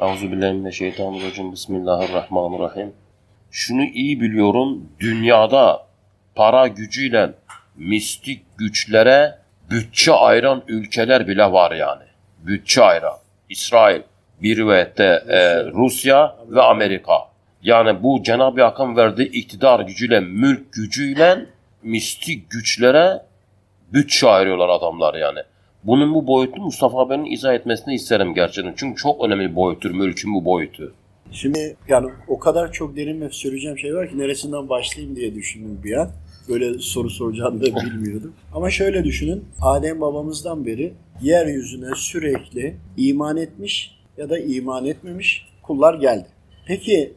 Euzubillahimineşşeytanirracim. Bismillahirrahmanirrahim. Şunu iyi biliyorum. Dünyada para gücüyle mistik güçlere bütçe ayıran ülkeler bile var yani. Bütçe ayıran. İsrail, bir rivayette e, Rusya ve Amerika. Yani bu Cenab-ı Hakk'ın verdiği iktidar gücüyle, mülk gücüyle mistik güçlere bütçe ayırıyorlar adamlar yani. Bunun bu boyutu Mustafa abinin izah etmesini isterim gerçekten. Çünkü çok önemli bir boyuttur mülkün bu boyutu. Şimdi yani o kadar çok derin ve söyleyeceğim şey var ki neresinden başlayayım diye düşündüm bir an. Böyle soru soracağını da bilmiyordum. Ama şöyle düşünün. Adem babamızdan beri yeryüzüne sürekli iman etmiş ya da iman etmemiş kullar geldi. Peki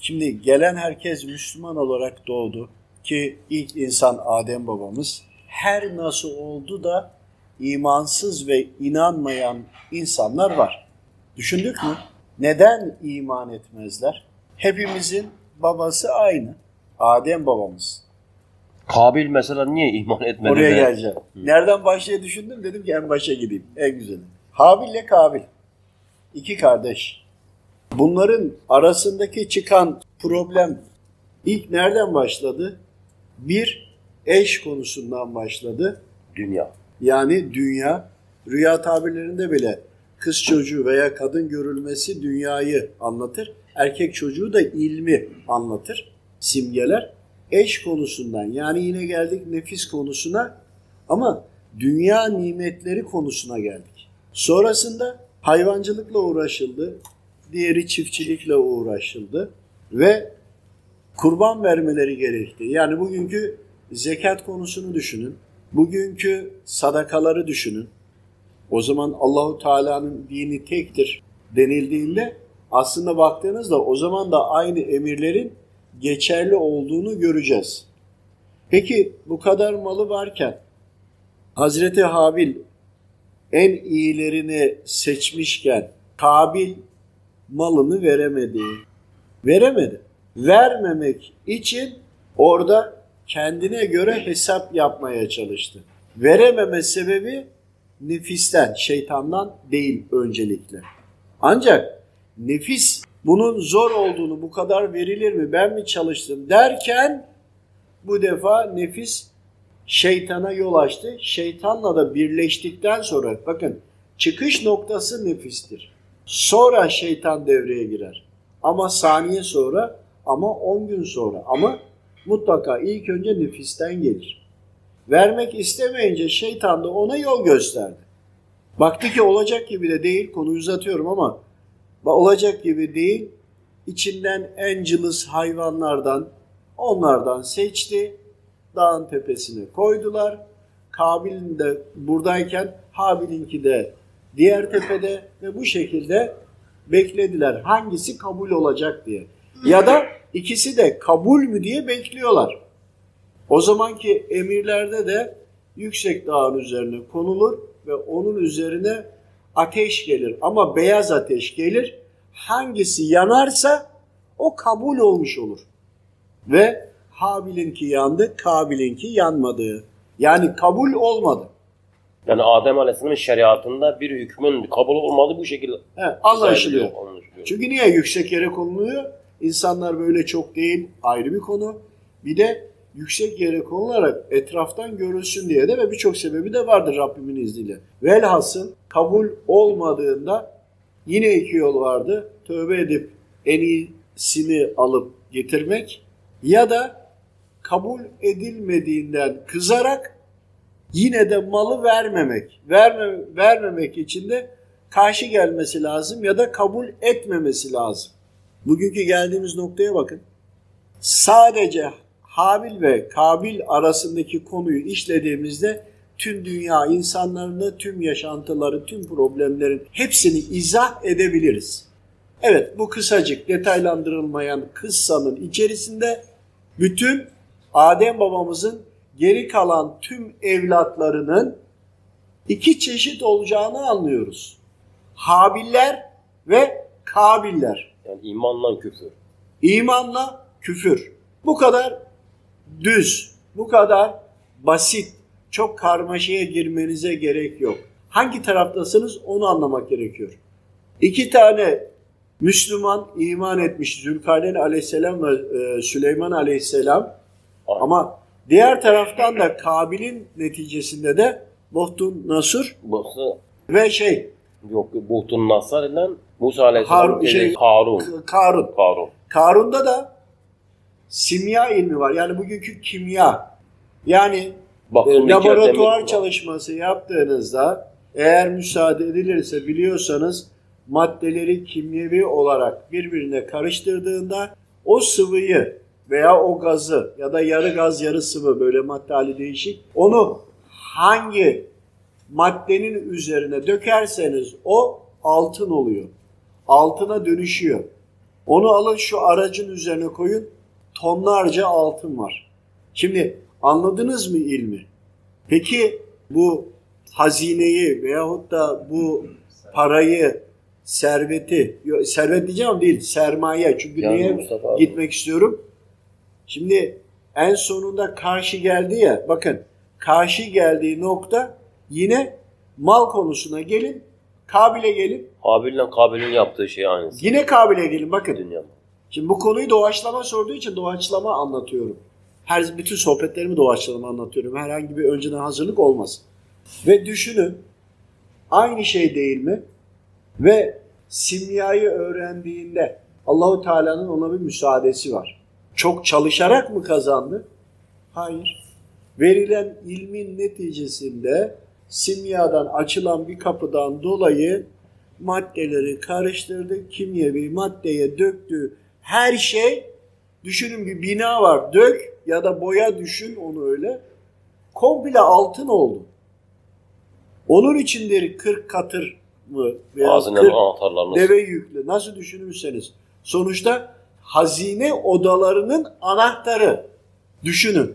şimdi gelen herkes Müslüman olarak doğdu ki ilk insan Adem babamız her nasıl oldu da imansız ve inanmayan insanlar var. Düşündük mü? Neden iman etmezler? Hepimizin babası aynı. Adem babamız. Kabil mesela niye iman etmedi? Oraya de? geleceğim. Nereden başlaya düşündüm dedim ki en başa gideyim. En güzeli. Habil ile Kabil. İki kardeş. Bunların arasındaki çıkan problem ilk nereden başladı? Bir, eş konusundan başladı. Dünya. Yani dünya, rüya tabirlerinde bile kız çocuğu veya kadın görülmesi dünyayı anlatır. Erkek çocuğu da ilmi anlatır, simgeler. Eş konusundan yani yine geldik nefis konusuna ama dünya nimetleri konusuna geldik. Sonrasında hayvancılıkla uğraşıldı, diğeri çiftçilikle uğraşıldı ve kurban vermeleri gerekti. Yani bugünkü zekat konusunu düşünün. Bugünkü sadakaları düşünün. O zaman Allahu Teala'nın dini tektir denildiğinde aslında baktığınızda o zaman da aynı emirlerin geçerli olduğunu göreceğiz. Peki bu kadar malı varken Hazreti Habil en iyilerini seçmişken Kabil malını veremedi. Veremedi. Vermemek için orada kendine göre hesap yapmaya çalıştı. Verememe sebebi nefisten, şeytandan değil öncelikle. Ancak nefis bunun zor olduğunu bu kadar verilir mi ben mi çalıştım derken bu defa nefis şeytana yol açtı. Şeytanla da birleştikten sonra bakın çıkış noktası nefistir. Sonra şeytan devreye girer. Ama saniye sonra ama 10 gün sonra ama mutlaka ilk önce nefisten gelir. Vermek istemeyince şeytan da ona yol gösterdi. Baktı ki olacak gibi de değil, konuyu uzatıyorum ama olacak gibi değil, içinden en cılız hayvanlardan, onlardan seçti, dağın tepesine koydular. Kabil'in de buradayken Habil'inki de diğer tepede ve bu şekilde beklediler hangisi kabul olacak diye. Ya da ikisi de kabul mü diye bekliyorlar. O zamanki emirlerde de yüksek dağın üzerine konulur ve onun üzerine ateş gelir ama beyaz ateş gelir. Hangisi yanarsa o kabul olmuş olur. Ve Habil'inki yandı, Kabil'inki yanmadı. Yani kabul olmadı. Yani Adem Aleyhisselam'ın şeriatında bir hükmün kabul olmadığı bu şekilde He, anlaşılıyor. anlaşılıyor. Çünkü niye yüksek yere konuluyor? İnsanlar böyle çok değil, ayrı bir konu. Bir de yüksek yere konularak etraftan görülsün diye de ve birçok sebebi de vardır Rabbimin izniyle. Velhasıl kabul olmadığında yine iki yol vardı. Tövbe edip en iyisini alıp getirmek ya da kabul edilmediğinden kızarak yine de malı vermemek. Verme, vermemek için de karşı gelmesi lazım ya da kabul etmemesi lazım. Bugünkü geldiğimiz noktaya bakın. Sadece Habil ve Kabil arasındaki konuyu işlediğimizde tüm dünya insanlarını, tüm yaşantıları, tüm problemlerin hepsini izah edebiliriz. Evet bu kısacık detaylandırılmayan kıssanın içerisinde bütün Adem babamızın geri kalan tüm evlatlarının iki çeşit olacağını anlıyoruz. Habiller ve Kabiller. Yani imanla küfür. İmanla küfür. Bu kadar düz, bu kadar basit, çok karmaşaya girmenize gerek yok. Hangi taraftasınız onu anlamak gerekiyor. İki tane Müslüman iman etmiş Zülkarneyn aleyhisselam ve e, Süleyman aleyhisselam Aynen. ama diğer taraftan da Kabil'in neticesinde de Buhtun Nasur Burası ve şey yok Buhtun Nasar ile Musa Aleyhisselam Har- şey- Karun. K- Karun. Karun. Karun'da da simya ilmi var. Yani bugünkü kimya. Yani Bakın e, laboratuvar çalışması yaptığınızda eğer müsaade edilirse biliyorsanız maddeleri kimyevi olarak birbirine karıştırdığında o sıvıyı veya o gazı ya da yarı gaz yarı sıvı böyle madde hali değişik onu hangi maddenin üzerine dökerseniz o altın oluyor. Altına dönüşüyor. Onu alın şu aracın üzerine koyun tonlarca altın var. Şimdi anladınız mı ilmi? Peki bu hazineyi veyahut da bu parayı, serveti, servet diyeceğim ama değil, sermaye. Çünkü Yani niye Mustafa abi. gitmek istiyorum? Şimdi en sonunda karşı geldi ya, bakın karşı geldiği nokta yine mal konusuna gelin, Kabil'e gelin. Habil'le Kabil'in yaptığı şey aynısı. Yine Kabil'e gelin bakın. Dünyada. Şimdi bu konuyu doğaçlama sorduğu için doğaçlama anlatıyorum. Her bütün sohbetlerimi doğaçlama anlatıyorum. Herhangi bir önceden hazırlık olmaz. Ve düşünün aynı şey değil mi? Ve simyayı öğrendiğinde Allahu Teala'nın ona bir müsaadesi var. Çok çalışarak mı kazandı? Hayır. Verilen ilmin neticesinde simyadan açılan bir kapıdan dolayı maddeleri karıştırdı, kimyevi maddeye döktü. Her şey, düşünün bir bina var, dök ya da boya düşün onu öyle. Komple altın oldu. Onun içindir 40 katır mı veya Ağzının 40 anahtarlarını deve yüklü nasıl düşünürseniz. Sonuçta hazine odalarının anahtarı düşünün.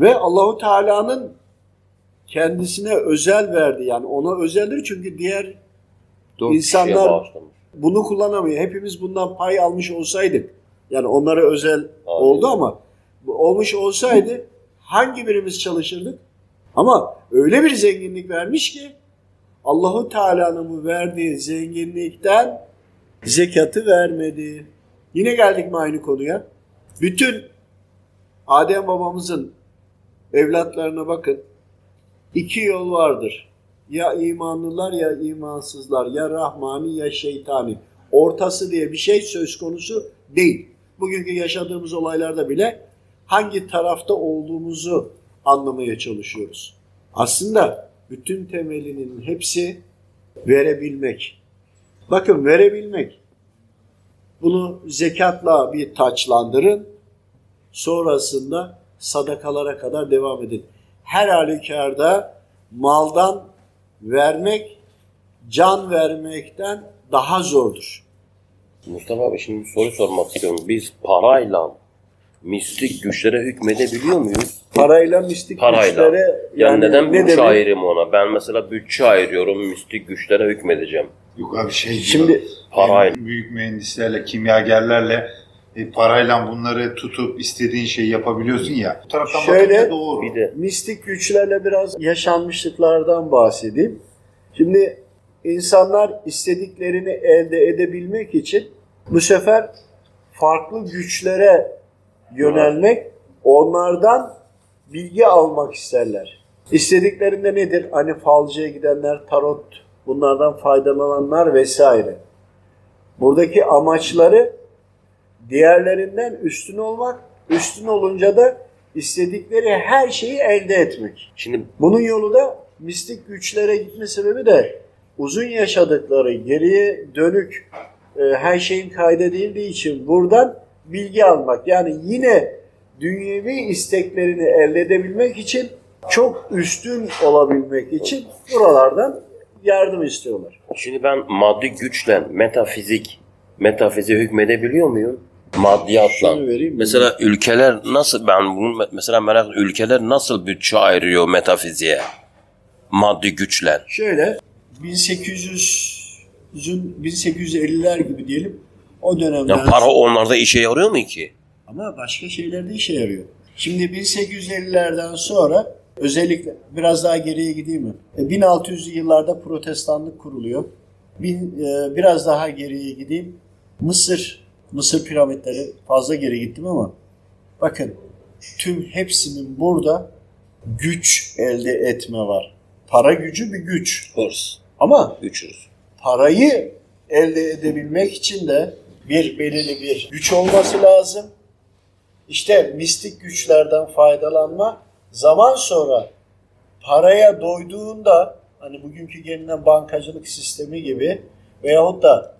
Ve Allahu Teala'nın kendisine özel verdi. Yani ona özeldir çünkü diğer dört insanlar- bunu kullanamıyor. Hepimiz bundan pay almış olsaydık. Yani onlara özel oldu ama olmuş olsaydı hangi birimiz çalışırdık? Ama öyle bir zenginlik vermiş ki Allahu Teala'nın bu verdiği zenginlikten zekatı vermedi. Yine geldik mi aynı konuya? Bütün Adem babamızın evlatlarına bakın. İki yol vardır. Ya imanlılar ya imansızlar. Ya Rahmani ya şeytani. Ortası diye bir şey söz konusu değil. Bugünkü yaşadığımız olaylarda bile hangi tarafta olduğumuzu anlamaya çalışıyoruz. Aslında bütün temelinin hepsi verebilmek. Bakın verebilmek. Bunu zekatla bir taçlandırın. Sonrasında sadakalara kadar devam edin. Her halükarda maldan vermek can vermekten daha zordur. Mustafa abi şimdi bir soru sormak istiyorum. Biz parayla mistik güçlere hükmedebiliyor muyuz? Parayla mistik Parayla. güçlere Yani, neden ne bütçe demek? ayırayım ona? Ben mesela bütçe ayırıyorum, mistik güçlere hükmedeceğim. Yok abi şey diyor, Şimdi Parayla. büyük mühendislerle, kimyagerlerle e, parayla bunları tutup istediğin şeyi yapabiliyorsun ya. Bu taraftan Şöyle, bakınca doğru. Bir de mistik güçlerle biraz yaşanmışlıklardan bahsedeyim. Şimdi insanlar istediklerini elde edebilmek için bu sefer farklı güçlere yönelmek, onlardan bilgi almak isterler. İstediklerinde nedir? Hani falcıya gidenler, tarot bunlardan faydalananlar vesaire. Buradaki amaçları diğerlerinden üstün olmak, üstün olunca da istedikleri her şeyi elde etmek. şimdi Bunun yolu da mistik güçlere gitme sebebi de uzun yaşadıkları, geriye dönük e, her şeyin kaydedildiği için buradan bilgi almak. Yani yine dünyevi isteklerini elde edebilmek için çok üstün olabilmek için buralardan yardım istiyorlar. şimdi ben maddi güçle metafizik metafiziğe hükmedebiliyor muyum? Maddiyatla. Vereyim mi? Mesela ülkeler nasıl ben bunu me- mesela merak ülkeler nasıl bütçe ayırıyor metafiziğe? Maddi güçler. Şöyle 1800'ün 1850'ler gibi diyelim o dönemden Ya para onlarda işe yarıyor mu ki? Ama başka şeylerde işe yarıyor. Şimdi 1850'lerden sonra özellikle biraz daha geriye gideyim mi? E, 1600'lü yıllarda protestanlık kuruluyor. Bin, e, biraz daha geriye gideyim. Mısır, Mısır piramitleri fazla geri gittim ama bakın tüm hepsinin burada güç elde etme var. Para gücü bir güç. Hırs. Ama Güçüz. parayı elde edebilmek için de bir belirli bir güç olması lazım. İşte mistik güçlerden faydalanma zaman sonra paraya doyduğunda hani bugünkü gelinen bankacılık sistemi gibi veyahut da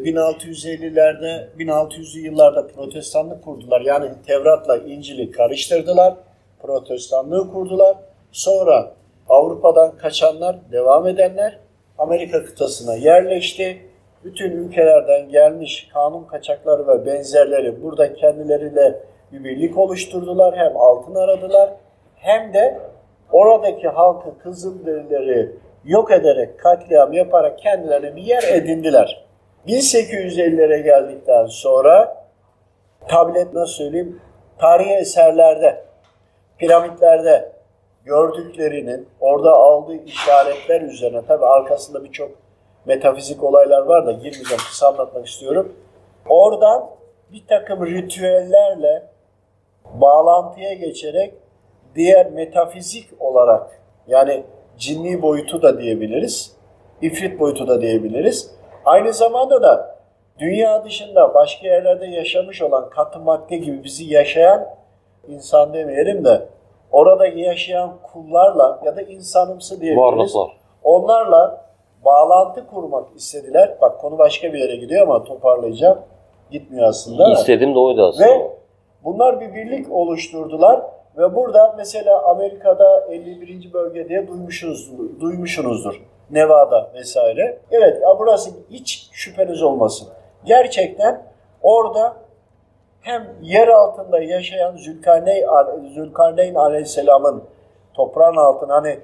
1650'lerde 1600'lü yıllarda protestanlık kurdular. Yani Tevrat'la İncil'i karıştırdılar. Protestanlığı kurdular. Sonra Avrupa'dan kaçanlar, devam edenler Amerika kıtasına yerleşti. Bütün ülkelerden gelmiş kanun kaçakları ve benzerleri burada kendileriyle bir birlik oluşturdular. Hem altın aradılar hem de oradaki halkı Kızılderilileri yok ederek, katliam yaparak kendilerine bir yer edindiler. 1850'lere geldikten sonra tablet nasıl söyleyeyim tarihi eserlerde, piramitlerde gördüklerinin orada aldığı işaretler üzerine tabi arkasında birçok metafizik olaylar var da girmeyeceğim kısa anlatmak istiyorum. Oradan bir takım ritüellerle bağlantıya geçerek diğer metafizik olarak yani cinni boyutu da diyebiliriz, ifrit boyutu da diyebiliriz. Aynı zamanda da dünya dışında başka yerlerde yaşamış olan katı madde gibi bizi yaşayan insan demeyelim de orada yaşayan kullarla ya da insanımsı diyebiliriz. Varlıklar. Onlarla bağlantı kurmak istediler. Bak konu başka bir yere gidiyor ama toparlayacağım. Gitmiyor aslında. İstediğim de oydu aslında. Ve bunlar bir birlik oluşturdular ve burada mesela Amerika'da 51. bölge diye duymuşsunuzdur. duymuşsunuzdur. Nevada vesaire. Evet burası hiç şüpheniz olmasın. Gerçekten orada hem yer altında yaşayan Zülkarneyn, Zülkarneyn Aleyhisselam'ın toprağın altına hani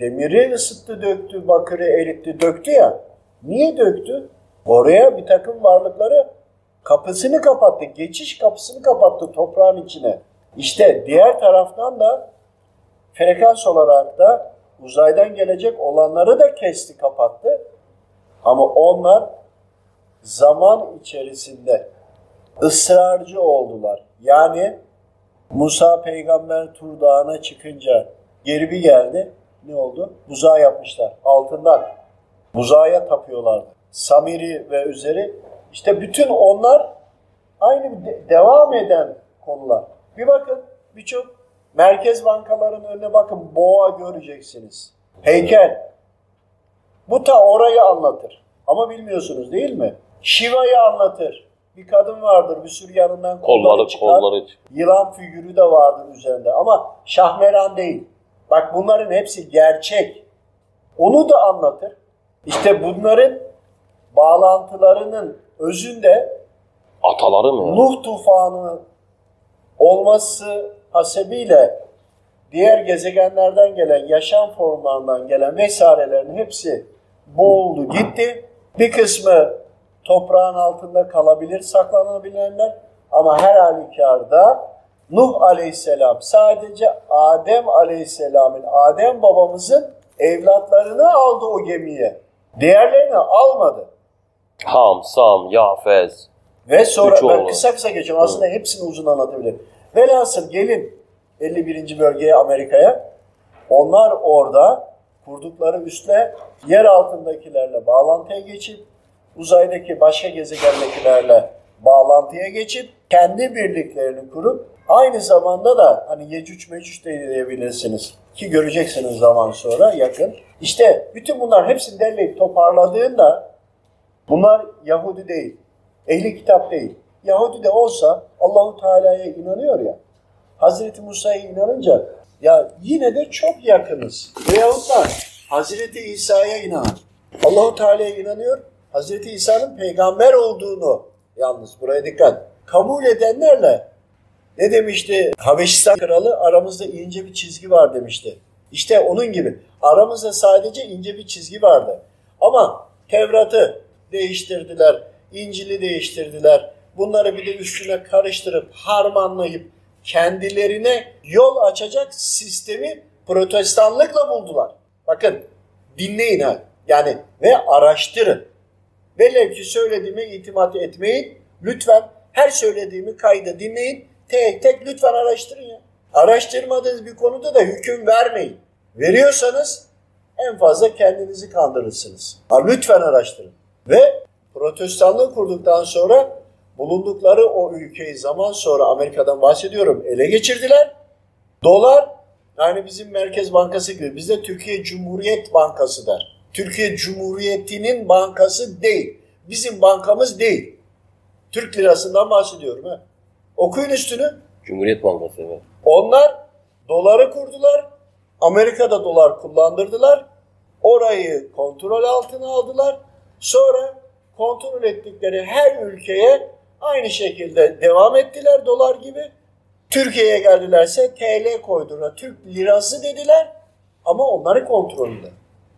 demiri ısıttı döktü, bakırı eritti döktü ya. Niye döktü? Oraya bir takım varlıkları kapısını kapattı, geçiş kapısını kapattı toprağın içine. İşte diğer taraftan da frekans olarak da uzaydan gelecek olanları da kesti, kapattı. Ama onlar zaman içerisinde ısrarcı oldular. Yani Musa peygamber Tur Dağı'na çıkınca geri bir geldi. Ne oldu? Buzağı yapmışlar altından. Buzağa tapıyorlardı. Samiri ve üzeri. İşte bütün onlar aynı de- devam eden konular. Bir bakın birçok merkez bankaların önüne bakın boğa göreceksiniz. Heykel. Bu ta orayı anlatır. Ama bilmiyorsunuz değil mi? Şiva'yı anlatır. Bir kadın vardır bir sürü yanından kolları Kolları çıkar. kolları. Yılan figürü de vardır üzerinde ama şahmeran değil. Bak bunların hepsi gerçek. Onu da anlatır. İşte bunların bağlantılarının özünde Ataları mı? Nuh tufanı olması hasebiyle diğer gezegenlerden gelen, yaşam formlarından gelen vesairelerin hepsi boğuldu gitti. Bir kısmı toprağın altında kalabilir, saklanabilenler ama her halükarda Nuh aleyhisselam sadece Adem aleyhisselamın, Adem babamızın evlatlarını aldı o gemiye. Diğerlerini almadı. Ham, Sam, Yafez. Ve sonra ben kısa kısa geçiyorum. Aslında hepsini uzun anlatabilirim. Velhasıl gelin 51. bölgeye Amerika'ya. Onlar orada kurdukları üsle yer altındakilerle bağlantıya geçip uzaydaki başka gezegendekilerle bağlantıya geçip kendi birliklerini kurup aynı zamanda da hani Yecüc Mecüc de diyebilirsiniz ki göreceksiniz zaman sonra yakın. İşte bütün bunlar hepsini derleyip toparladığında Bunlar Yahudi değil. Ehli kitap değil. Yahudi de olsa Allahu Teala'ya inanıyor ya. Hazreti Musa'ya inanınca ya yine de çok yakınız. Veyahut da Hazreti İsa'ya inanan. Allahu Teala'ya inanıyor. Hazreti İsa'nın peygamber olduğunu yalnız buraya dikkat. Kabul edenlerle ne demişti? Habeşistan kralı aramızda ince bir çizgi var demişti. İşte onun gibi. Aramızda sadece ince bir çizgi vardı. Ama Tevrat'ı değiştirdiler, İncil'i değiştirdiler. Bunları bir de üstüne karıştırıp harmanlayıp kendilerine yol açacak sistemi protestanlıkla buldular. Bakın dinleyin ha. Yani ve araştırın. Velev ki söylediğime itimat etmeyin. Lütfen her söylediğimi kayda dinleyin. Tek tek lütfen araştırın ya. Araştırmadığınız bir konuda da hüküm vermeyin. Veriyorsanız en fazla kendinizi kandırırsınız. Ha, lütfen araştırın. Ve protestanlığı kurduktan sonra bulundukları o ülkeyi zaman sonra Amerika'dan bahsediyorum ele geçirdiler. Dolar yani bizim Merkez Bankası gibi bizde Türkiye Cumhuriyet Bankası der. Türkiye Cumhuriyeti'nin bankası değil. Bizim bankamız değil. Türk lirasından bahsediyorum. Ha. Okuyun üstünü. Cumhuriyet Bankası evet. Onlar doları kurdular. Amerika'da dolar kullandırdılar. Orayı kontrol altına aldılar. Sonra kontrol ettikleri her ülkeye aynı şekilde devam ettiler dolar gibi. Türkiye'ye geldilerse TL koydular. Türk lirası dediler ama onların kontrolünde.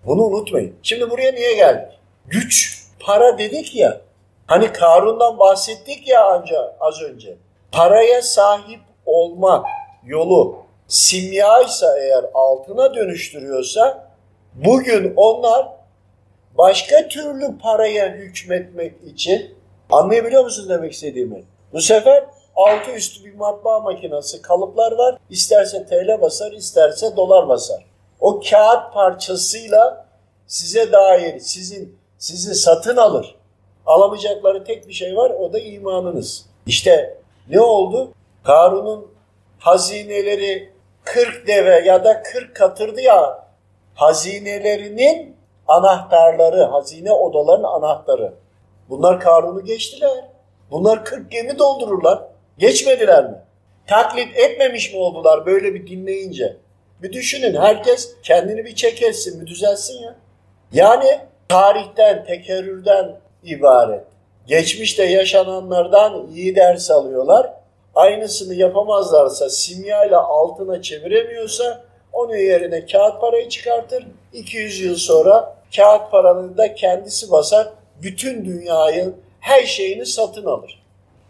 Bunu unutmayın. Şimdi buraya niye geldik? Güç, para dedik ya. Hani Karun'dan bahsettik ya anca az önce. Paraya sahip olma yolu simya ise eğer altına dönüştürüyorsa bugün onlar başka türlü paraya hükmetmek için anlayabiliyor musunuz demek istediğimi? Bu sefer altı üstü bir matbaa makinesi kalıplar var. İsterse TL basar, isterse dolar basar. O kağıt parçasıyla size dair sizin sizi satın alır. Alamayacakları tek bir şey var o da imanınız. İşte ne oldu? Karun'un hazineleri 40 deve ya da 40 katırdı ya hazinelerinin anahtarları, hazine odalarının anahtarı. Bunlar Karun'u geçtiler. Bunlar 40 gemi doldururlar. Geçmediler mi? Taklit etmemiş mi oldular böyle bir dinleyince? Bir düşünün herkes kendini bir çek etsin, bir düzelsin ya. Yani tarihten, tekerrürden ibaret. Geçmişte yaşananlardan iyi ders alıyorlar. Aynısını yapamazlarsa, simyayla altına çeviremiyorsa onun yerine kağıt parayı çıkartır. 200 yıl sonra kağıt paranın da kendisi basar. Bütün dünyayı, her şeyini satın alır.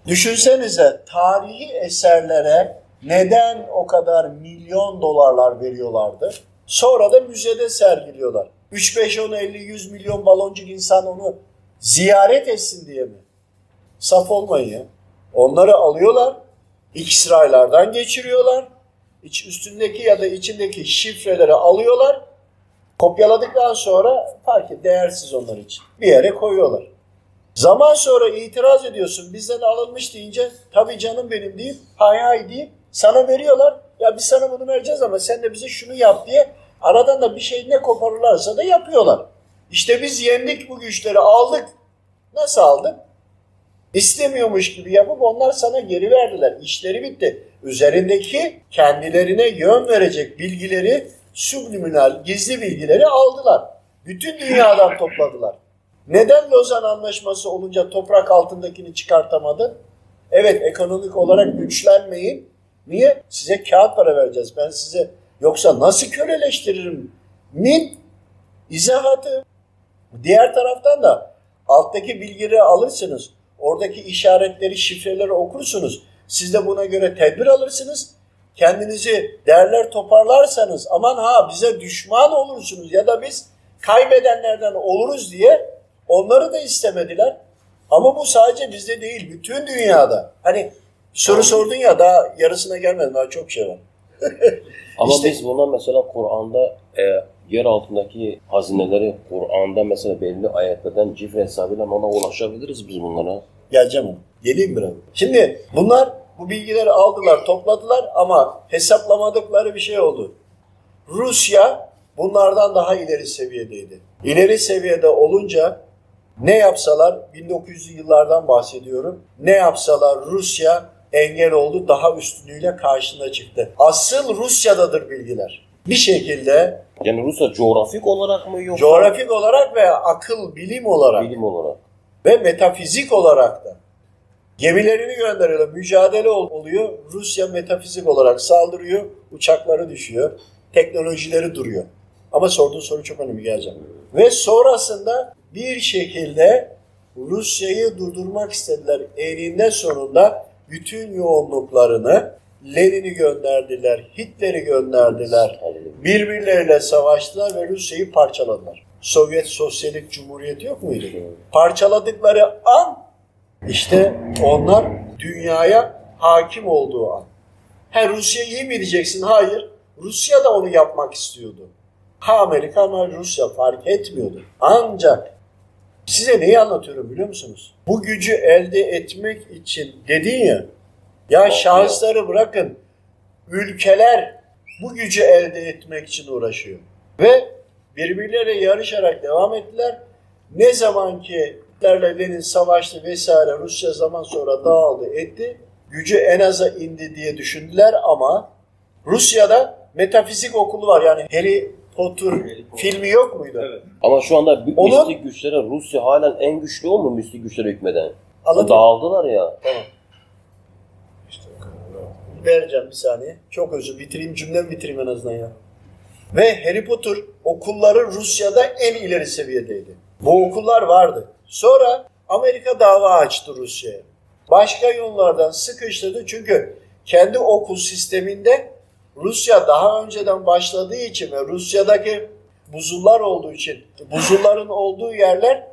Düşünsenize tarihi eserlere neden o kadar milyon dolarlar veriyorlardı? Sonra da müzede sergiliyorlar. 3, 5, 10, 50, 100 milyon baloncuk insan onu ziyaret etsin diye mi? Saf olmayın. Onları alıyorlar, X-raylardan geçiriyorlar. İç üstündeki ya da içindeki şifreleri alıyorlar. Kopyaladıktan sonra fark et, değersiz onlar için. Bir yere koyuyorlar. Zaman sonra itiraz ediyorsun. Bizden alınmış deyince tabii canım benim deyip hay hay deyip sana veriyorlar. Ya biz sana bunu vereceğiz ama sen de bize şunu yap diye aradan da bir şey ne koparırlarsa da yapıyorlar. İşte biz yendik bu güçleri aldık. Nasıl aldık? İstemiyormuş gibi yapıp onlar sana geri verdiler. İşleri bitti. Üzerindeki kendilerine yön verecek bilgileri, subliminal gizli bilgileri aldılar. Bütün dünyadan topladılar. Neden Lozan Anlaşması olunca toprak altındakini çıkartamadın? Evet ekonomik olarak güçlenmeyin. Niye? Size kağıt para vereceğiz. Ben size yoksa nasıl köleleştiririm? Min izahatı. Diğer taraftan da alttaki bilgileri alırsınız. Oradaki işaretleri, şifreleri okursunuz. Siz de buna göre tedbir alırsınız. Kendinizi derler toparlarsanız aman ha bize düşman olursunuz ya da biz kaybedenlerden oluruz diye onları da istemediler. Ama bu sadece bizde değil, bütün dünyada. Hani soru sordun ya daha yarısına gelmedim, daha çok şey var. Ama İşte- biz buna mesela Kur'an'da e, yer altındaki hazineleri Kur'an'da mesela belli ayetlerden cifre hesabıyla ona ulaşabiliriz biz bunlara. Geleceğim. Geleyim biraz. Şimdi bunlar bu bilgileri aldılar, topladılar ama hesaplamadıkları bir şey oldu. Rusya bunlardan daha ileri seviyedeydi. İleri seviyede olunca ne yapsalar 1900'lü yıllardan bahsediyorum. Ne yapsalar Rusya engel oldu, daha üstünlüğüyle karşına çıktı. Asıl Rusya'dadır bilgiler. Bir şekilde Yani Rusya coğrafik olarak mı yoksa coğrafik olarak ve akıl, bilim olarak bilim olarak? ve metafizik olarak da gemilerini gönderiyorlar. Mücadele ol- oluyor. Rusya metafizik olarak saldırıyor. Uçakları düşüyor. Teknolojileri duruyor. Ama sorduğun soru çok önemli geleceğim. Ve sonrasında bir şekilde Rusya'yı durdurmak istediler. Eninde sonunda bütün yoğunluklarını Lenin'i gönderdiler, Hitler'i gönderdiler. Birbirleriyle savaştılar ve Rusya'yı parçaladılar. Sovyet Sosyalist Cumhuriyeti yok muydu? Parçaladıkları an işte onlar dünyaya hakim olduğu an. Ha Rusya iyi mi diyeceksin? Hayır. Rusya da onu yapmak istiyordu. Ha Amerika ama Rusya fark etmiyordu. Ancak size neyi anlatıyorum biliyor musunuz? Bu gücü elde etmek için dedin ya, ya şahısları bırakın, ülkeler bu gücü elde etmek için uğraşıyor. Ve birbirleriyle yarışarak devam ettiler. Ne zaman ki Hitler'le Lenin savaştı vesaire Rusya zaman sonra dağıldı etti. Gücü en aza indi diye düşündüler ama Rusya'da metafizik okulu var yani Harry Potter filmi yok muydu? Evet. Ama şu anda bir Onu- mistik güçlere Rusya halen en güçlü o mu mistik güçlere hükmeden? Anladın? Dağıldılar ya. Tamam. Vereceğim bir saniye. Çok özür bitireyim cümlemi bitireyim en azından ya. Ve Harry Potter okulları Rusya'da en ileri seviyedeydi. Bu okullar vardı. Sonra Amerika dava açtı Rusya'ya. Başka yollardan sıkıştırdı çünkü kendi okul sisteminde Rusya daha önceden başladığı için ve Rusya'daki buzullar olduğu için buzulların olduğu yerler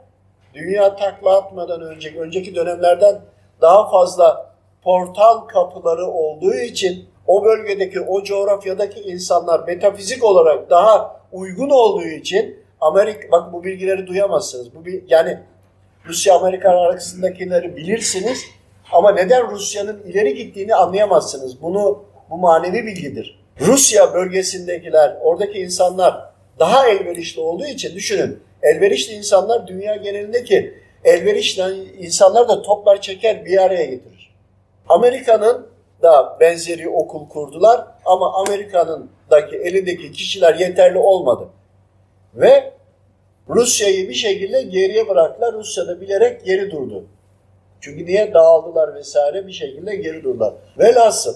dünya takla atmadan önceki önceki dönemlerden daha fazla portal kapıları olduğu için o bölgedeki o coğrafyadaki insanlar metafizik olarak daha uygun olduğu için Amerika bak bu bilgileri duyamazsınız. Bu bir, yani Rusya Amerika arasındakileri bilirsiniz ama neden Rusya'nın ileri gittiğini anlayamazsınız. Bunu bu manevi bilgidir. Rusya bölgesindekiler, oradaki insanlar daha elverişli olduğu için düşünün. Elverişli insanlar dünya genelindeki elverişli insanlar da toplar çeker bir araya getirir. Amerika'nın da benzeri okul kurdular ama Amerika'nın daki elindeki kişiler yeterli olmadı. Ve Rusya'yı bir şekilde geriye bıraktılar. Rusya da bilerek geri durdu. Çünkü niye dağıldılar vesaire bir şekilde geri durdular. Velhasıl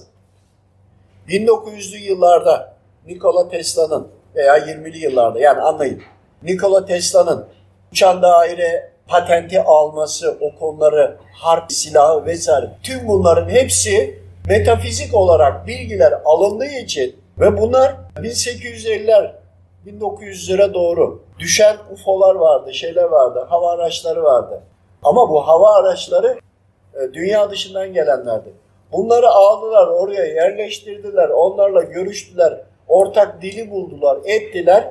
1900'lü yıllarda Nikola Tesla'nın veya 20'li yıllarda yani anlayın. Nikola Tesla'nın uçan daire patenti alması, o konuları, harp silahı vesaire tüm bunların hepsi metafizik olarak bilgiler alındığı için ve bunlar 1850'ler 1900'lere doğru düşen UFO'lar vardı, şeyler vardı, hava araçları vardı. Ama bu hava araçları e, dünya dışından gelenlerdi. Bunları aldılar, oraya yerleştirdiler, onlarla görüştüler, ortak dili buldular, ettiler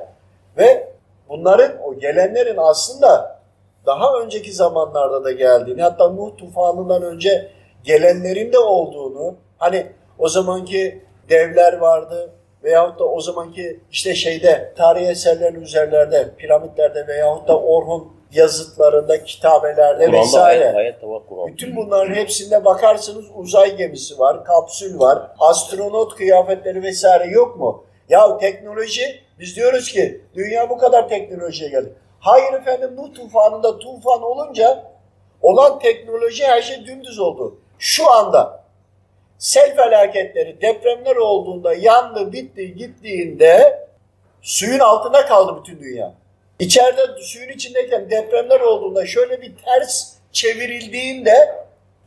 ve bunların, o gelenlerin aslında daha önceki zamanlarda da geldiğini, hatta Nuh tufanından önce gelenlerin de olduğunu, hani o zamanki devler vardı veyahut da o zamanki işte şeyde tarih eserlerin üzerlerde, piramitlerde veyahut da Orhun yazıtlarında, kitabelerde Kur'an'da vesaire. ayet, ayet var Kur'an. Bütün bunların hepsinde bakarsınız uzay gemisi var, kapsül var, astronot kıyafetleri vesaire yok mu? Ya teknoloji, biz diyoruz ki dünya bu kadar teknolojiye geldi. Hayır efendim Nuh tufanında tufan olunca olan teknoloji her şey dümdüz oldu. Şu anda sel felaketleri, depremler olduğunda yandı, bitti, gittiğinde suyun altında kaldı bütün dünya. İçeride suyun içindeyken depremler olduğunda şöyle bir ters çevrildiğinde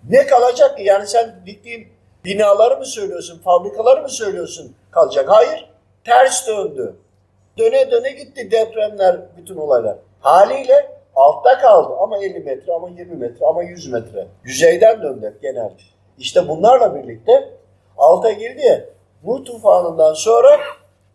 ne kalacak ki? Yani sen diktiğin binaları mı söylüyorsun, fabrikaları mı söylüyorsun kalacak? Hayır, ters döndü. Döne döne gitti depremler, bütün olaylar. Haliyle altta kaldı ama 50 metre, ama 20 metre, ama 100 metre. Yüzeyden döndü genelde. İşte bunlarla birlikte alta girdi ya, bu tufanından sonra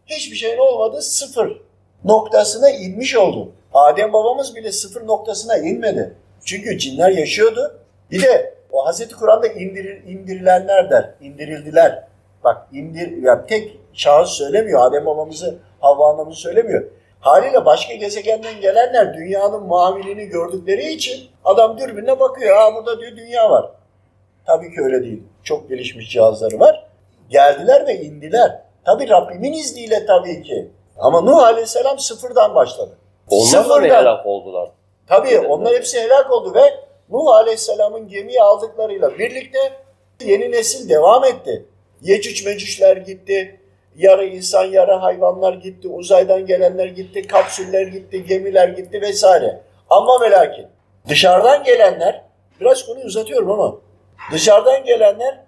hiçbir şeyin olmadı, sıfır noktasına inmiş oldu. Adem babamız bile sıfır noktasına inmedi. Çünkü cinler yaşıyordu. Bir de o Hazreti Kur'an'da indirir, indirilenler der, indirildiler. Bak indir, ya tek şahıs söylemiyor, Adem babamızı, Havva anamızı söylemiyor. Haliyle başka gezegenden gelenler dünyanın maviliğini gördükleri için adam dürbünle bakıyor. Ha burada diyor dünya var. Tabii ki öyle değil. Çok gelişmiş cihazları var. Geldiler ve indiler. Tabii Rabbimin izniyle tabii ki. Ama Nuh Aleyhisselam sıfırdan başladı. Onlar da Sıfırdan. helak oldular? Tabii onlar hepsi helak oldu ve Nuh Aleyhisselam'ın gemiyi aldıklarıyla birlikte yeni nesil devam etti. Yecüc mecücler gitti, yarı insan yarı hayvanlar gitti, uzaydan gelenler gitti, kapsüller gitti, gemiler gitti vesaire. Ama ve lakin dışarıdan gelenler, biraz konuyu uzatıyorum ama dışarıdan gelenler,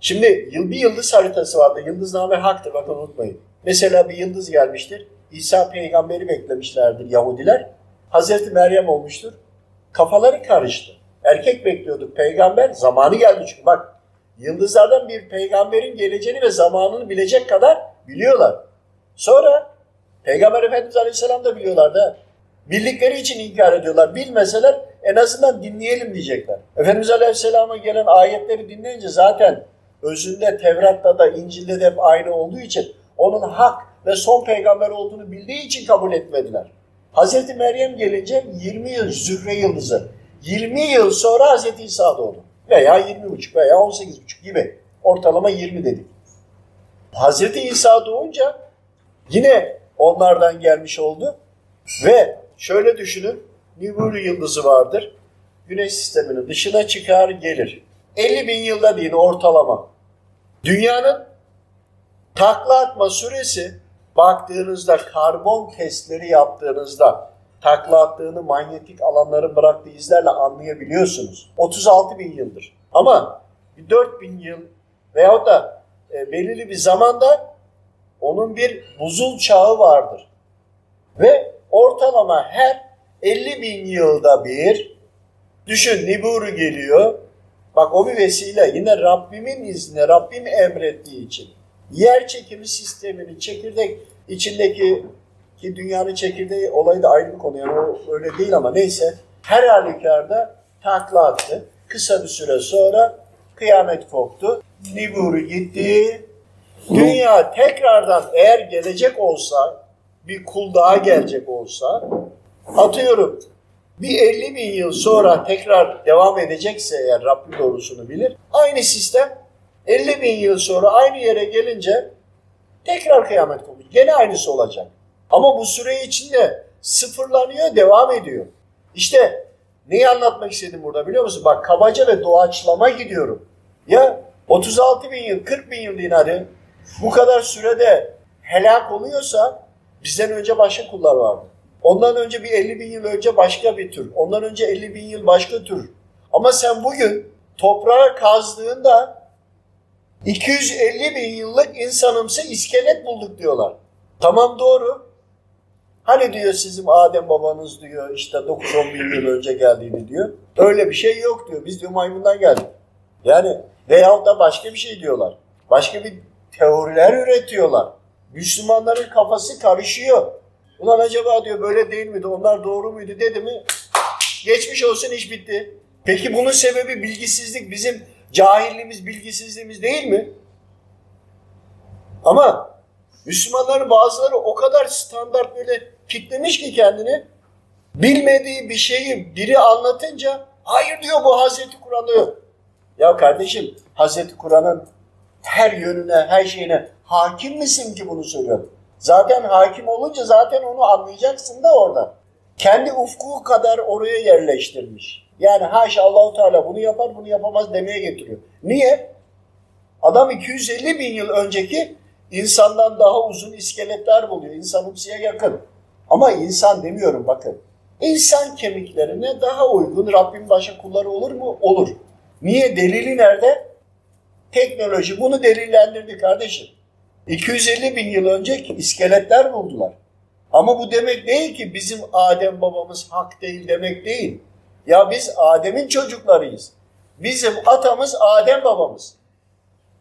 şimdi bir yıldız haritası vardı. Yıldızname haktır bakın unutmayın. Mesela bir yıldız gelmiştir. İsa peygamberi beklemişlerdir Yahudiler. Hazreti Meryem olmuştur. Kafaları karıştı. Erkek bekliyorduk peygamber. Zamanı geldi çünkü bak yıldızlardan bir peygamberin geleceğini ve zamanını bilecek kadar biliyorlar. Sonra Peygamber Efendimiz Aleyhisselam da biliyorlar da bildikleri için inkar ediyorlar. Bilmeseler en azından dinleyelim diyecekler. Efendimiz Aleyhisselam'a gelen ayetleri dinleyince zaten özünde Tevrat'ta da İncil'de de hep aynı olduğu için onun hak ve son peygamber olduğunu bildiği için kabul etmediler. Hazreti Meryem gelince 20 yıl Zühre yıldızı. 20 yıl sonra Hazreti İsa doğdu. Veya 20,5 veya 18,5 gibi. Ortalama 20 dedik. Hazreti İsa doğunca yine onlardan gelmiş oldu. Ve şöyle düşünün. Nibiru yıldızı vardır. Güneş sisteminin dışına çıkar gelir. 50 bin yılda değil ortalama. Dünyanın takla atma süresi baktığınızda karbon testleri yaptığınızda takla attığını manyetik alanların bıraktığı izlerle anlayabiliyorsunuz. 36 bin yıldır. Ama 4 bin yıl veyahut da e, belirli bir zamanda onun bir buzul çağı vardır. Ve ortalama her 50 bin yılda bir düşün Niburu geliyor. Bak o bir vesile yine Rabbimin izni, Rabbim emrettiği için. Yer çekimi sisteminin çekirdek içindeki ki dünyanın çekirdeği olayı da ayrı bir konu yani o öyle değil ama neyse her halükarda takla attı. Kısa bir süre sonra kıyamet koptu. Niburu gitti. Dünya tekrardan eğer gelecek olsa bir kul daha gelecek olsa atıyorum bir 50 bin yıl sonra tekrar devam edecekse eğer Rabbim doğrusunu bilir. Aynı sistem 50 bin yıl sonra aynı yere gelince tekrar kıyamet kopacak. Gene aynısı olacak. Ama bu süre içinde sıfırlanıyor, devam ediyor. İşte neyi anlatmak istedim burada biliyor musun? Bak kabaca ve doğaçlama gidiyorum. Ya 36 bin yıl, 40 bin yıl din hadi. Bu kadar sürede helak oluyorsa bizden önce başka kullar vardı. Ondan önce bir 50 bin yıl önce başka bir tür. Ondan önce 50 bin yıl başka tür. Ama sen bugün toprağa kazdığında 250 bin yıllık insanımsı iskelet bulduk diyorlar. Tamam doğru. Hani diyor sizin Adem babanız diyor işte 9-10 bin yıl önce geldiğini diyor. Öyle bir şey yok diyor. Biz diyor maymundan geldik. Yani veyahut da başka bir şey diyorlar. Başka bir teoriler üretiyorlar. Müslümanların kafası karışıyor. Ulan acaba diyor böyle değil miydi? Onlar doğru muydu dedi mi? Geçmiş olsun iş bitti. Peki bunun sebebi bilgisizlik. Bizim cahilliğimiz, bilgisizliğimiz değil mi? Ama Müslümanların bazıları o kadar standart böyle kitlemiş ki kendini bilmediği bir şeyi biri anlatınca hayır diyor bu Hazreti Kur'an'da yok. Ya kardeşim Hazreti Kur'an'ın her yönüne, her şeyine hakim misin ki bunu söylüyor? Zaten hakim olunca zaten onu anlayacaksın da orada. Kendi ufku kadar oraya yerleştirmiş. Yani haşa Allahu Teala bunu yapar bunu yapamaz demeye getiriyor. Niye? Adam 250 bin yıl önceki insandan daha uzun iskeletler buluyor. İnsanımsıya yakın. Ama insan demiyorum bakın. İnsan kemiklerine daha uygun Rabbin başa kulları olur mu? Olur. Niye? Delili nerede? Teknoloji bunu delillendirdi kardeşim. 250 bin yıl önce iskeletler buldular. Ama bu demek değil ki bizim Adem babamız hak değil demek değil. Ya biz Adem'in çocuklarıyız. Bizim atamız Adem babamız.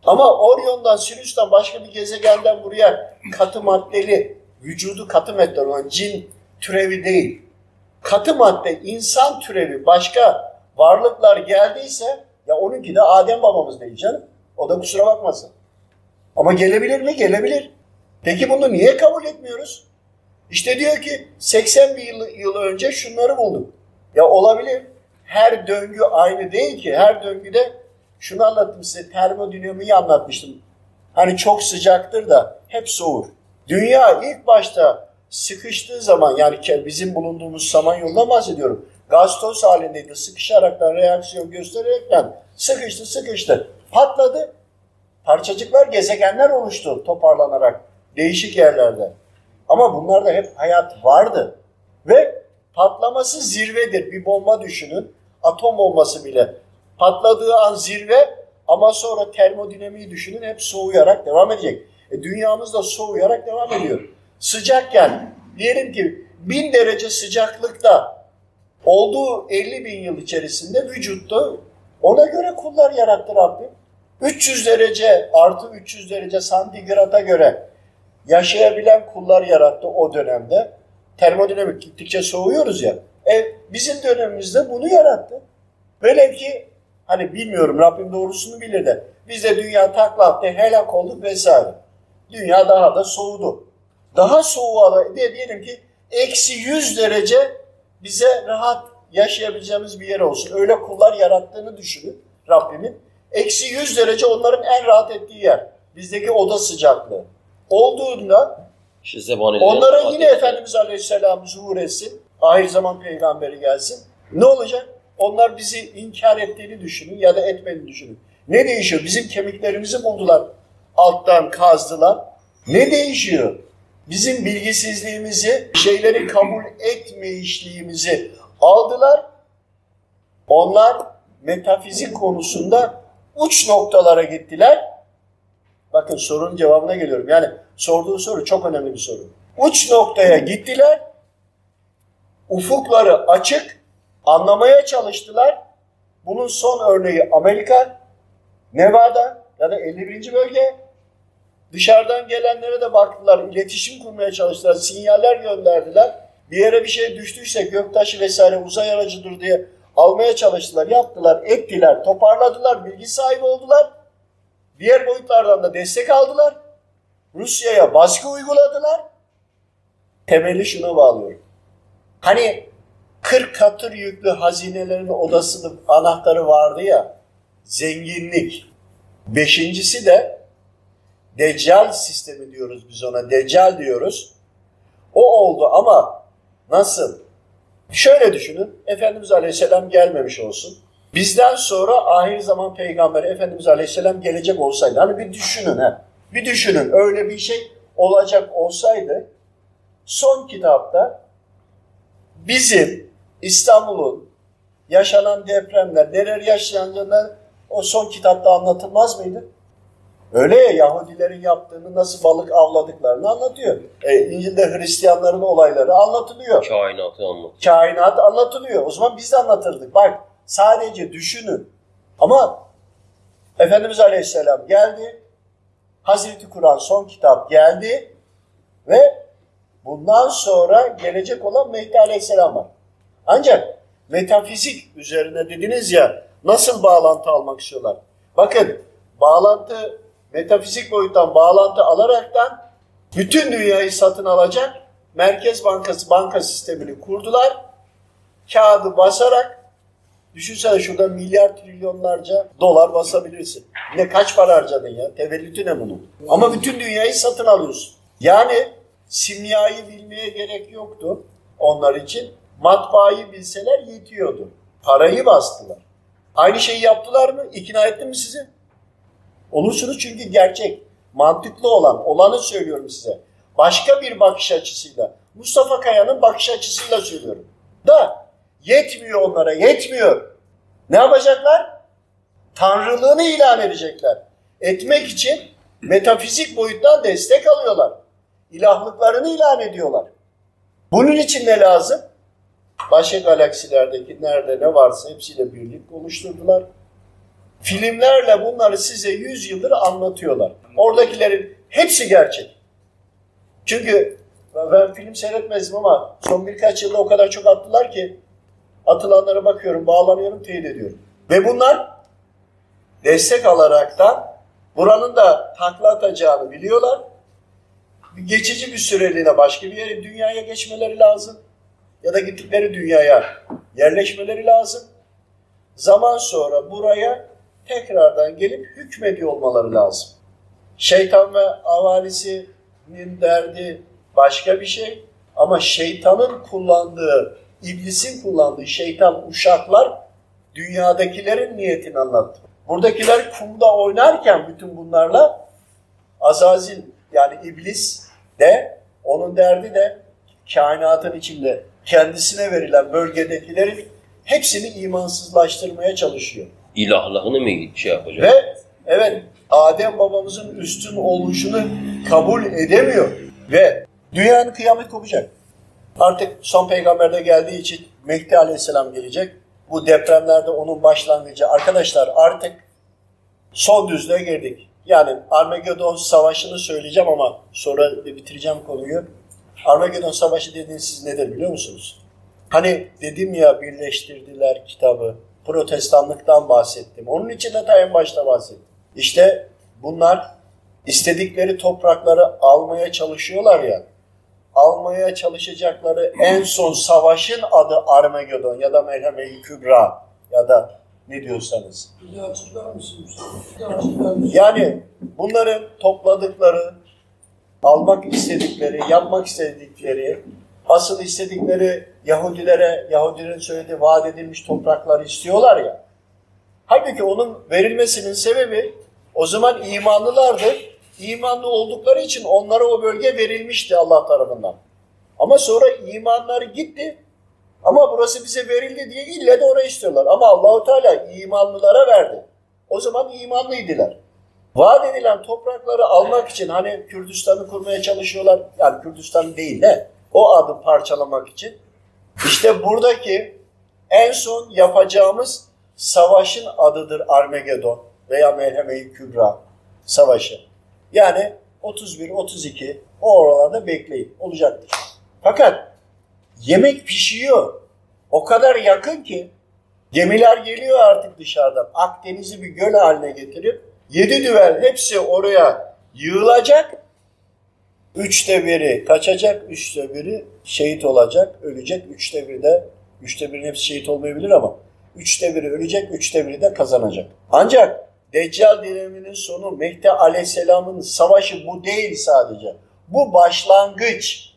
Ama Orion'dan, Sirius'tan başka bir gezegenden buraya katı maddeli, vücudu katı madde olan cin türevi değil. Katı madde, insan türevi başka varlıklar geldiyse ya onunki de Adem babamız değil canım. O da kusura bakmasın. Ama gelebilir mi? Gelebilir. Peki bunu niye kabul etmiyoruz? İşte diyor ki 80 bin yıl, yıl önce şunları bulduk. Ya olabilir. Her döngü aynı değil ki. Her döngüde şunu anlattım size termodinamiği anlatmıştım. Hani çok sıcaktır da hep soğur. Dünya ilk başta sıkıştığı zaman yani bizim bulunduğumuz Samanyolu'dan bahsediyorum. Gaz toz halindeydi. Sıkışaraktan reaksiyon göstererekten sıkıştı sıkıştı. Patladı. Parçacıklar gezegenler oluştu toparlanarak değişik yerlerde. Ama bunlarda hep hayat vardı. Ve patlaması zirvedir. Bir bomba düşünün. Atom bombası bile. Patladığı an zirve ama sonra termodinamiği düşünün hep soğuyarak devam edecek. E, dünyamız da soğuyarak devam ediyor. sıcakken diyelim ki 1000 derece sıcaklıkta olduğu 50 bin yıl içerisinde vücutta ona göre kullar yarattı Rabbim. 300 derece artı 300 derece santigrata göre yaşayabilen kullar yarattı o dönemde. Termodinamik gittikçe soğuyoruz ya. E, bizim dönemimizde bunu yarattı. Velev ki hani bilmiyorum Rabbim doğrusunu bilir de biz de dünya takla attı, helak olduk vesaire. Dünya daha da soğudu. Daha soğuğa de diyelim ki eksi 100 derece bize rahat yaşayabileceğimiz bir yer olsun. Öyle kullar yarattığını düşünün Rabbimin. Eksi 100 derece onların en rahat ettiği yer. Bizdeki oda sıcaklığı. Olduğunda onlara yine. Efendimiz Aleyhisselam zuhur etsin. Ahir zaman peygamberi gelsin. Ne olacak? Onlar bizi inkar ettiğini düşünün ya da etmediğini düşünün. Ne değişiyor? Bizim kemiklerimizi buldular. Alttan kazdılar. Ne değişiyor? Bizim bilgisizliğimizi, şeyleri kabul etmeyişliğimizi aldılar. Onlar metafizik konusunda uç noktalara gittiler. Bakın sorunun cevabına geliyorum. Yani sorduğu soru çok önemli bir soru. Uç noktaya gittiler. Ufukları açık. Anlamaya çalıştılar. Bunun son örneği Amerika, Nevada ya da 51. bölge. Dışarıdan gelenlere de baktılar. iletişim kurmaya çalıştılar. Sinyaller gönderdiler. Bir yere bir şey düştüyse göktaşı vesaire uzay aracıdır diye almaya çalıştılar. Yaptılar, ettiler, toparladılar, bilgi sahibi oldular. Diğer boyutlardan da destek aldılar. Rusya'ya baskı uyguladılar. Temeli şuna bağlıyorum. Hani 40 katır yüklü hazinelerin odasının anahtarı vardı ya, zenginlik. Beşincisi de Deccal sistemi diyoruz biz ona, Deccal diyoruz. O oldu ama nasıl? Şöyle düşünün, Efendimiz Aleyhisselam gelmemiş olsun. Bizden sonra ahir zaman peygamberi Efendimiz Aleyhisselam gelecek olsaydı. Hani bir düşünün ha. Bir düşünün öyle bir şey olacak olsaydı son kitapta bizim İstanbul'un yaşanan depremler, neler yaşanacağını o son kitapta anlatılmaz mıydı? Öyle ya Yahudilerin yaptığını nasıl balık avladıklarını anlatıyor. E, İncil'de Hristiyanların olayları anlatılıyor Kainatı anlat. kainat anlatılıyor. O zaman biz de anlatırdık. Bak sadece düşünün. Ama Efendimiz Aleyhisselam geldi. Hazreti Kur'an son kitap geldi. Ve bundan sonra gelecek olan Mehdi Aleyhisselam var. Ancak metafizik üzerine dediniz ya nasıl bağlantı almak istiyorlar? Bakın bağlantı metafizik boyuttan bağlantı alaraktan bütün dünyayı satın alacak Merkez Bankası banka sistemini kurdular. Kağıdı basarak düşünsene şurada milyar trilyonlarca dolar basabilirsin. Ne kaç para harcadın ya? Tevellütü ne bunun? Ama bütün dünyayı satın alıyorsun. Yani simyayı bilmeye gerek yoktu onlar için. Matbaayı bilseler yetiyordu. Parayı bastılar. Aynı şeyi yaptılar mı? İkna ettim mi sizi? Olursunuz çünkü gerçek, mantıklı olan, olanı söylüyorum size. Başka bir bakış açısıyla, Mustafa Kaya'nın bakış açısıyla söylüyorum. Da yetmiyor onlara, yetmiyor. Ne yapacaklar? Tanrılığını ilan edecekler. Etmek için metafizik boyuttan destek alıyorlar. İlahlıklarını ilan ediyorlar. Bunun için ne lazım? Başka galaksilerdeki nerede ne varsa hepsiyle birlik oluşturdular. Filmlerle bunları size 100 yıldır anlatıyorlar. Oradakilerin hepsi gerçek. Çünkü ben film seyretmezdim ama son birkaç yılda o kadar çok attılar ki atılanlara bakıyorum, bağlanıyorum, teyit ediyorum. Ve bunlar destek alaraktan buranın da takla atacağını biliyorlar. Geçici bir süreliğine başka bir yere, dünyaya geçmeleri lazım. Ya da gittikleri dünyaya yerleşmeleri lazım. Zaman sonra buraya tekrardan gelip hükmediyor olmaları lazım. Şeytan ve avalisinin derdi başka bir şey ama şeytanın kullandığı, iblisin kullandığı şeytan uşaklar dünyadakilerin niyetini anlattı. Buradakiler kumda oynarken bütün bunlarla Azazil yani iblis de onun derdi de kainatın içinde kendisine verilen bölgedekilerin hepsini imansızlaştırmaya çalışıyor. İlahlığını mı şey yapacak? Ve evet Adem babamızın üstün oluşunu kabul edemiyor. Ve Dünyanın kıyamet kopacak. Artık son peygamber de geldiği için Mehdi Aleyhisselam gelecek. Bu depremlerde onun başlangıcı. Arkadaşlar artık son düzlüğe girdik. Yani Armageddon Savaşı'nı söyleyeceğim ama sonra bitireceğim konuyu. Armageddon Savaşı dediğiniz siz nedir biliyor musunuz? Hani dedim ya birleştirdiler kitabı. Protestanlıktan bahsettim. Onun için de ta en başta bahsettim. İşte bunlar istedikleri toprakları almaya çalışıyorlar ya. Almaya çalışacakları en son savaşın adı Armageddon ya da Melheme-i Kübra ya da ne diyorsanız. Yani bunların topladıkları, almak istedikleri, yapmak istedikleri, asıl istedikleri Yahudilere, Yahudilerin söylediği vaat edilmiş toprakları istiyorlar ya. Halbuki onun verilmesinin sebebi o zaman imanlılardır. İmanlı oldukları için onlara o bölge verilmişti Allah tarafından. Ama sonra imanları gitti. Ama burası bize verildi diye ille de orayı istiyorlar. Ama Allahu Teala imanlılara verdi. O zaman imanlıydılar. Vaat edilen toprakları almak için hani Kürdistan'ı kurmaya çalışıyorlar. Yani Kürdistan değil de o adı parçalamak için. İşte buradaki en son yapacağımız savaşın adıdır Armageddon veya Melheme-i Kübra savaşı. Yani 31-32 o oralarda bekleyin. Olacaktır. Fakat yemek pişiyor. O kadar yakın ki gemiler geliyor artık dışarıdan. Akdeniz'i bir göl haline getirip yedi düvel hepsi oraya yığılacak. Üçte biri kaçacak, üçte biri şehit olacak, ölecek. Üçte biri de, üçte birinin hepsi şehit olmayabilir ama üçte biri ölecek, üçte biri de kazanacak. Ancak Deccal döneminin sonu Mehdi Aleyhisselam'ın savaşı bu değil sadece. Bu başlangıç.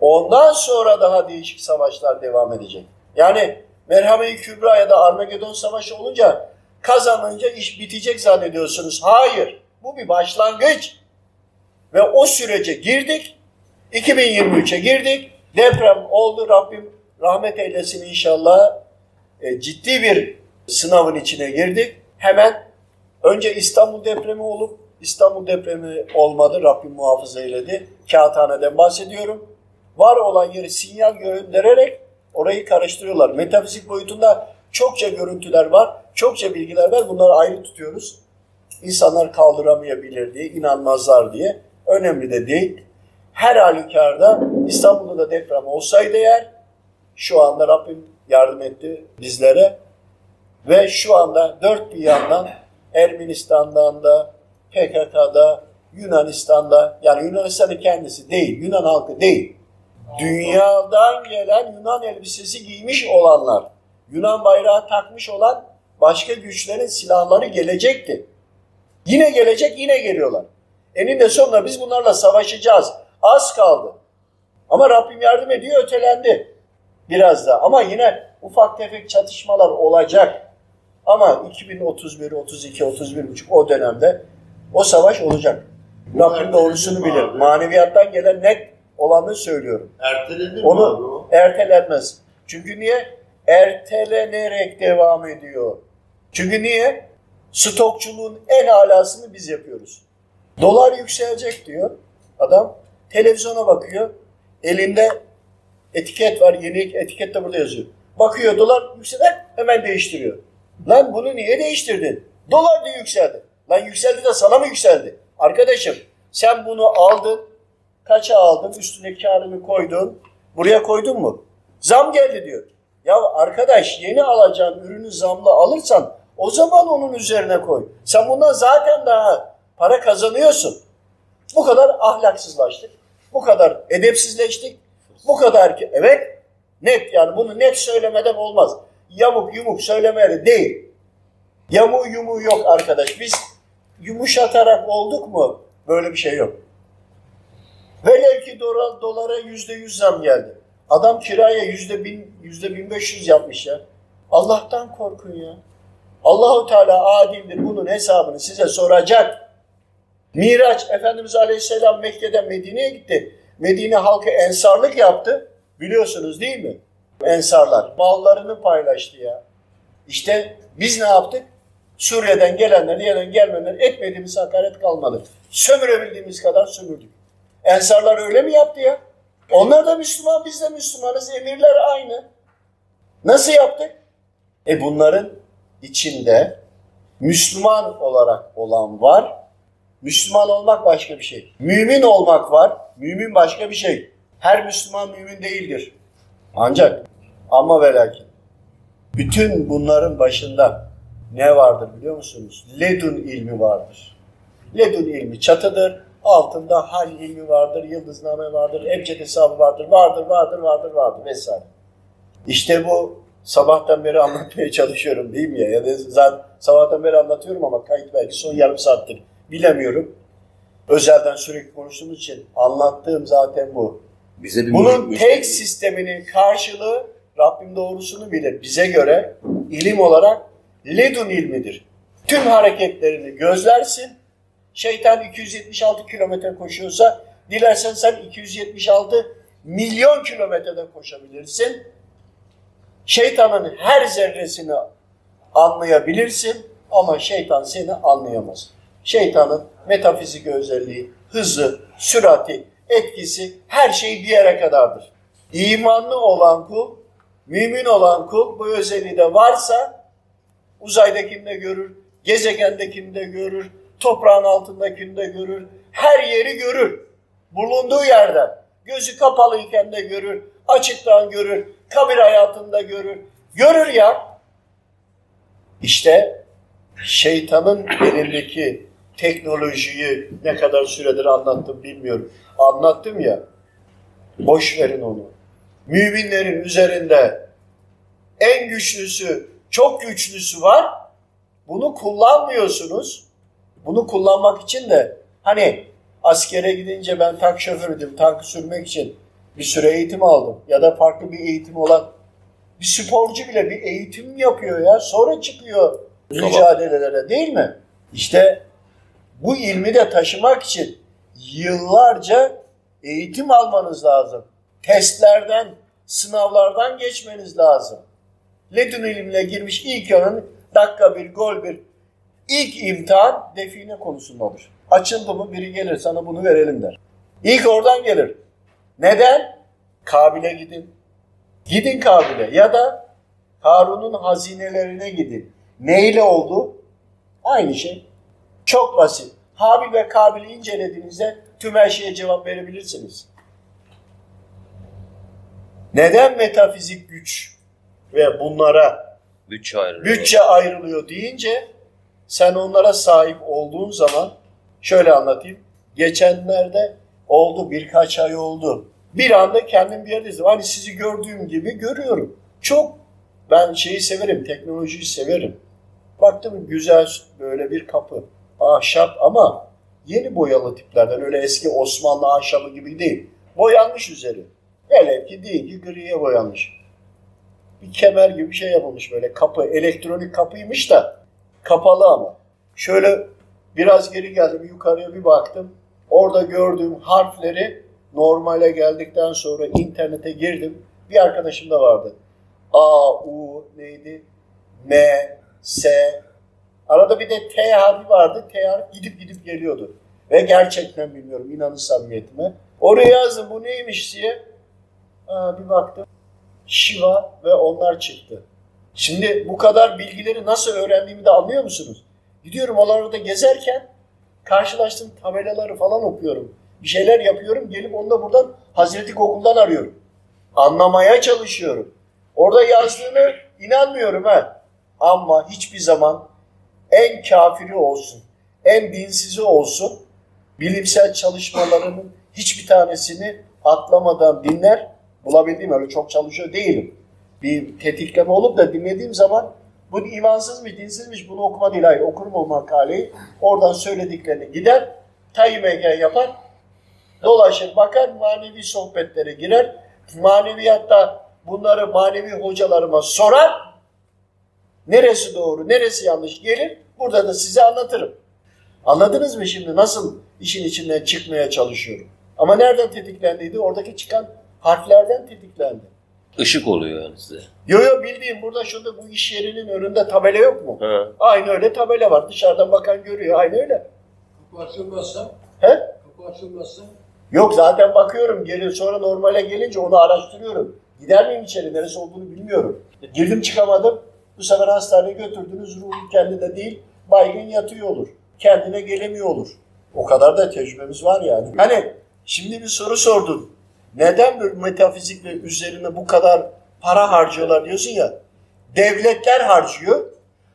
Ondan sonra daha değişik savaşlar devam edecek. Yani Merhame-i Kübra ya da Armageddon Savaşı olunca kazanınca iş bitecek zannediyorsunuz. Hayır. Bu bir başlangıç. Ve o sürece girdik. 2023'e girdik. Deprem oldu. Rabbim rahmet eylesin inşallah. E, ciddi bir sınavın içine girdik. Hemen önce İstanbul depremi olup İstanbul depremi olmadı. Rabbim muhafaza eyledi. Kağıthaneden bahsediyorum. Var olan yeri sinyal göndererek orayı karıştırıyorlar. Metafizik boyutunda çokça görüntüler var. Çokça bilgiler var. Bunları ayrı tutuyoruz. İnsanlar kaldıramayabilir diye, inanmazlar diye. Önemli de değil. Her halükarda İstanbul'da da deprem olsaydı eğer şu anda Rabbim yardım etti bizlere ve şu anda dört bir yandan Ermenistan'dan da PKK'da Yunanistan'da yani Yunanistan'ın kendisi değil, Yunan halkı değil. Dünyadan gelen Yunan elbisesi giymiş olanlar, Yunan bayrağı takmış olan başka güçlerin silahları gelecekti. Yine gelecek, yine geliyorlar. Eninde sonunda biz bunlarla savaşacağız. Az kaldı. Ama Rabbim yardım ediyor, ötelendi. Biraz da. Ama yine ufak tefek çatışmalar olacak. Ama 2031, 32, 31 buçuk o dönemde o savaş olacak. Rabbim doğrusunu bilir. Maneviyattan gelen net olanı söylüyorum. Ertelenir Onu- mi abi o? Ertelenmez. Çünkü niye? Ertelenerek devam ediyor. Çünkü niye? Stokçuluğun en alasını biz yapıyoruz. Dolar yükselecek diyor adam. Televizyona bakıyor. Elinde etiket var. Yeni etiket de burada yazıyor. Bakıyor dolar yükseler hemen değiştiriyor. Lan bunu niye değiştirdin? Dolar da yükseldi. Lan yükseldi de sana mı yükseldi? Arkadaşım sen bunu aldın. Kaça aldın? Üstüne karını koydun. Buraya koydun mu? Zam geldi diyor. Ya arkadaş yeni alacağın ürünü zamla alırsan o zaman onun üzerine koy. Sen bundan zaten daha para kazanıyorsun. Bu kadar ahlaksızlaştık. Bu kadar edepsizleştik. Bu kadar ki evet net yani bunu net söylemeden olmaz. Yamuk yumuk söylemeli değil. Yamuğu yumuğu yok arkadaş. Biz yumuşatarak olduk mu? Böyle bir şey yok. Velev ki dolar, dolara yüzde yüz zam geldi. Adam kiraya yüzde bin, yüzde bin beş yüz yapmış ya. Allah'tan korkun ya. Allahu Teala adildir. Bunun hesabını size soracak. Miraç Efendimiz Aleyhisselam Mekke'den Medine'ye gitti. Medine halkı ensarlık yaptı. Biliyorsunuz değil mi? Ensarlar. Mallarını paylaştı ya. İşte biz ne yaptık? Suriye'den gelenler, diğerden gelmeyenler etmediğimiz hakaret kalmadı. Sömürebildiğimiz kadar sömürdük. Ensarlar öyle mi yaptı ya? Onlar da Müslüman, biz de Müslümanız. Emirler aynı. Nasıl yaptık? E bunların içinde Müslüman olarak olan var. Müslüman olmak başka bir şey. Mümin olmak var. Mümin başka bir şey. Her Müslüman mümin değildir. Ancak ama ve lakin bütün bunların başında ne vardır biliyor musunuz? Ledun ilmi vardır. Ledun ilmi çatıdır. Altında hal ilmi vardır, yıldızname vardır, ebced hesabı vardır, vardır, vardır, vardır, vardır vesaire. İşte bu sabahtan beri anlatmaya çalışıyorum değil mi ya? Ya da zaten sabahtan beri anlatıyorum ama kayıt belki son yarım saattir. Bilemiyorum. Özelden sürekli konuştuğumuz için anlattığım zaten bu. Bize bir Bunun tek sisteminin karşılığı Rabbim doğrusunu bilir. Bize göre ilim olarak ledun ilmidir. Tüm hareketlerini gözlersin. Şeytan 276 kilometre koşuyorsa dilersen sen 276 milyon kilometrede koşabilirsin. Şeytanın her zerresini anlayabilirsin ama şeytan seni anlayamaz. Şeytanın metafizik özelliği, hızı, sürati, etkisi her şey bir yere kadardır. İmanlı olan kul, mümin olan kul bu özelliği de varsa uzaydakini de görür, gezegendekini de görür, toprağın altındakini de görür, her yeri görür. Bulunduğu yerden. Gözü kapalıyken de görür, açıktan görür, kabir hayatında görür. Görür ya. İşte şeytanın elindeki teknolojiyi ne kadar süredir anlattım bilmiyorum. Anlattım ya. Boş verin onu. Müminlerin üzerinde en güçlüsü, çok güçlüsü var. Bunu kullanmıyorsunuz. Bunu kullanmak için de hani askere gidince ben tank şoförüydüm. Tankı sürmek için bir süre eğitim aldım. Ya da farklı bir eğitim olan bir sporcu bile bir eğitim yapıyor ya. Sonra çıkıyor mücadelelere değil mi? İşte bu ilmi de taşımak için yıllarca eğitim almanız lazım. Testlerden, sınavlardan geçmeniz lazım. Ledün ilimle girmiş ilk yanın dakika bir, gol bir. İlk imtihan define konusundadır. Açıldı mı biri gelir sana bunu verelim der. İlk oradan gelir. Neden? Kabil'e gidin. Gidin Kabil'e ya da Harun'un hazinelerine gidin. Neyle oldu? Aynı şey. Çok basit. Habil ve Kabil'i incelediğinizde tüm her şeye cevap verebilirsiniz. Neden metafizik güç ve bunlara Bütçe ayrılıyor. bütçe ayrılıyor deyince sen onlara sahip olduğun zaman şöyle anlatayım. Geçenlerde oldu birkaç ay oldu. Bir anda kendim bir yerde. Hani sizi gördüğüm gibi görüyorum. Çok ben şeyi severim, teknolojiyi severim. Baktım güzel böyle bir kapı. Ahşap ama yeni boyalı tiplerden öyle eski Osmanlı ahşabı gibi değil. Boyanmış üzeri. Velev ki değil ki griye boyanmış bir kemer gibi bir şey yapılmış böyle kapı. Elektronik kapıymış da kapalı ama. Şöyle biraz geri geldim yukarıya bir baktım. Orada gördüğüm harfleri normale geldikten sonra internete girdim. Bir arkadaşım da vardı. A, U neydi? M, S. Arada bir de T harfi vardı. T harfi gidip gidip geliyordu. Ve gerçekten bilmiyorum inanın samimiyetime. Oraya yazdım bu neymiş diye. Aa, bir baktım. Shiva ve onlar çıktı. Şimdi bu kadar bilgileri nasıl öğrendiğimi de anlıyor musunuz? Gidiyorum oralarda gezerken karşılaştığım tabelaları falan okuyorum. Bir şeyler yapıyorum. Gelip onu da buradan Hazreti Google'dan arıyorum. Anlamaya çalışıyorum. Orada yazdığını inanmıyorum ha. Ama hiçbir zaman en kafiri olsun, en dinsizi olsun bilimsel çalışmalarının hiçbir tanesini atlamadan dinler. Bulabildiğim öyle çok çalışıyor değilim. Bir tetikleme olup da dinlediğim zaman bu imansızmış, dinsizmiş bunu okuma değil. Hayır okurum o makaleyi. Oradan söylediklerini gider. Tayyip yapar. Dolaşır bakar manevi sohbetlere girer. Maneviyatta bunları manevi hocalarıma sorar. Neresi doğru, neresi yanlış gelir. Burada da size anlatırım. Anladınız mı şimdi nasıl işin içinden çıkmaya çalışıyorum? Ama nereden tetiklendiydi? Oradaki çıkan harflerden tetiklendi. Işık oluyor yani size. Yo yo bildiğim burada şurada bu iş yerinin önünde tabela yok mu? Ha. Aynı öyle tabela var. Dışarıdan bakan görüyor. Aynı öyle. Kapı açılmazsa, He? kapı açılmazsa Yok zaten bakıyorum geri sonra normale gelince onu araştırıyorum. Gider miyim içeri neresi olduğunu bilmiyorum. Girdim çıkamadım. Bu sefer hastaneye götürdünüz ruhu kendinde değil baygın yatıyor olur. Kendine gelemiyor olur. O kadar da tecrübemiz var yani. Hani şimdi bir soru sordun. Neden böyle metafizik ve üzerine bu kadar para harcıyorlar diyorsun ya. Devletler harcıyor.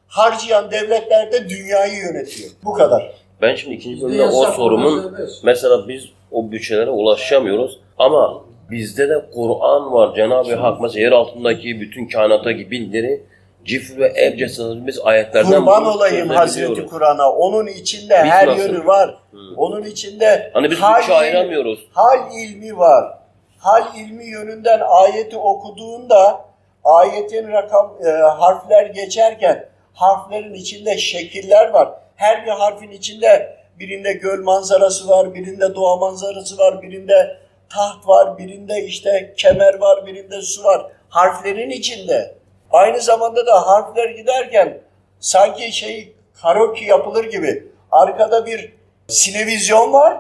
Harcayan devletler de dünyayı yönetiyor. Bu kadar. Ben şimdi ikinci bölümde o sorumun mesela biz o bütçelere ulaşamıyoruz ama bizde de Kur'an var. Cenab-ı Hak mesela yer altındaki bütün kainattaki bilgileri cif ve ebce sığınız ayetlerden Kurban olayım Hazreti. Kur'an'a. Onun içinde Biz her nasıl? yönü var. Hı. Onun içinde Hani biz hal, bütçe ayıramıyoruz. hal ilmi var. Hal ilmi yönünden ayeti okuduğunda ayetin rakam e, harfler geçerken harflerin içinde şekiller var. Her bir harfin içinde birinde göl manzarası var, birinde doğa manzarası var, birinde taht var, birinde işte kemer var, birinde su var. Harflerin içinde. Aynı zamanda da harfler giderken sanki şey karaoke yapılır gibi arkada bir sinevizyon var.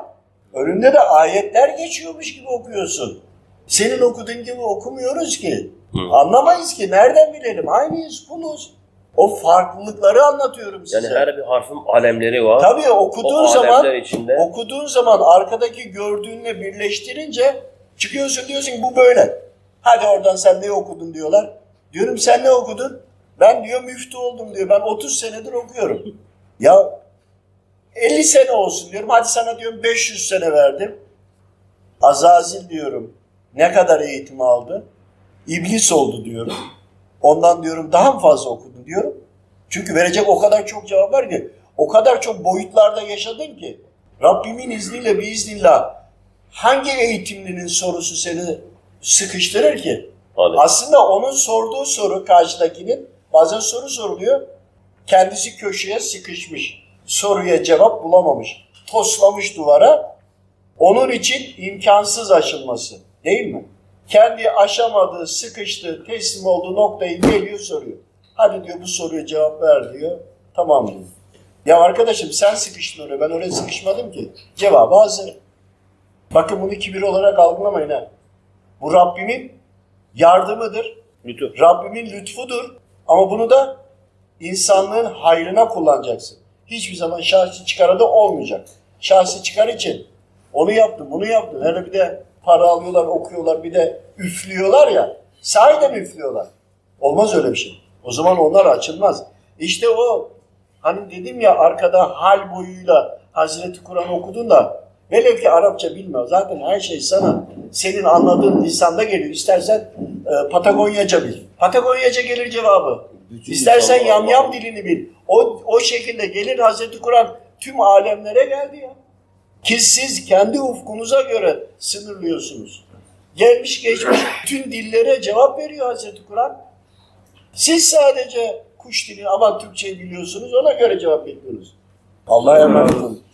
Önünde de ayetler geçiyormuş gibi okuyorsun. Senin okuduğun gibi okumuyoruz ki. Hı. Anlamayız ki. Nereden bilelim? Aynıyız, kuluz. O farklılıkları anlatıyorum size. Yani her bir harfin alemleri var. Tabii o okuduğun zaman alemler içinde okuduğun zaman arkadaki gördüğünle birleştirince çıkıyorsun diyorsun ki bu böyle. Hadi oradan sen ne okudun diyorlar. Diyorum sen ne okudun? Ben diyor müftü oldum diyor. Ben 30 senedir okuyorum. ya 50 sene olsun diyorum. Hadi sana diyorum 500 sene verdim. Azazil diyorum. Ne kadar eğitim aldı? İblis oldu diyorum. Ondan diyorum daha mı fazla okudu diyorum. Çünkü verecek o kadar çok cevap var ki. O kadar çok boyutlarda yaşadın ki. Rabbimin izniyle biiznillah hangi eğitimlinin sorusu seni sıkıştırır ki? Hani Aslında onun sorduğu soru karşıdakinin bazen soru soruluyor. Kendisi köşeye sıkışmış. Soruya cevap bulamamış. Toslamış duvara. Onun için imkansız aşılması. Değil mi? Kendi aşamadığı, sıkıştığı, teslim olduğu noktayı geliyor soruyor. Hadi diyor bu soruya cevap ver diyor. Tamam diyor. Ya arkadaşım sen sıkıştın oraya. Ben oraya sıkışmadım ki. Cevabı hazır. Bakın bunu kibir olarak algılamayın ha. Bu Rabbimin yardımıdır. lütuf. Rabbimin lütfudur. Ama bunu da insanlığın hayrına kullanacaksın. Hiçbir zaman şahsi çıkarı da olmayacak. Şahsi çıkar için onu yaptım, bunu yaptım. Hele bir de para alıyorlar, okuyorlar, bir de üflüyorlar ya. Sahiden üflüyorlar. Olmaz öyle bir şey. O zaman onlar açılmaz. İşte o hani dedim ya arkada hal boyuyla Hazreti Kur'an okudun da velev ki Arapça bilmiyor. Zaten her şey sana senin anladığın lisanda geliyor. İstersen e, Patagonyaca bil. Patagonyaca gelir cevabı. İstersen yamyam dilini bil. O, o şekilde gelir Hazreti Kur'an tüm alemlere geldi ya. Ki siz kendi ufkunuza göre sınırlıyorsunuz. Gelmiş geçmiş tüm dillere cevap veriyor Hazreti Kur'an. Siz sadece kuş dili aman Türkçe biliyorsunuz ona göre cevap bekliyorsunuz. Allah'a emanet olun.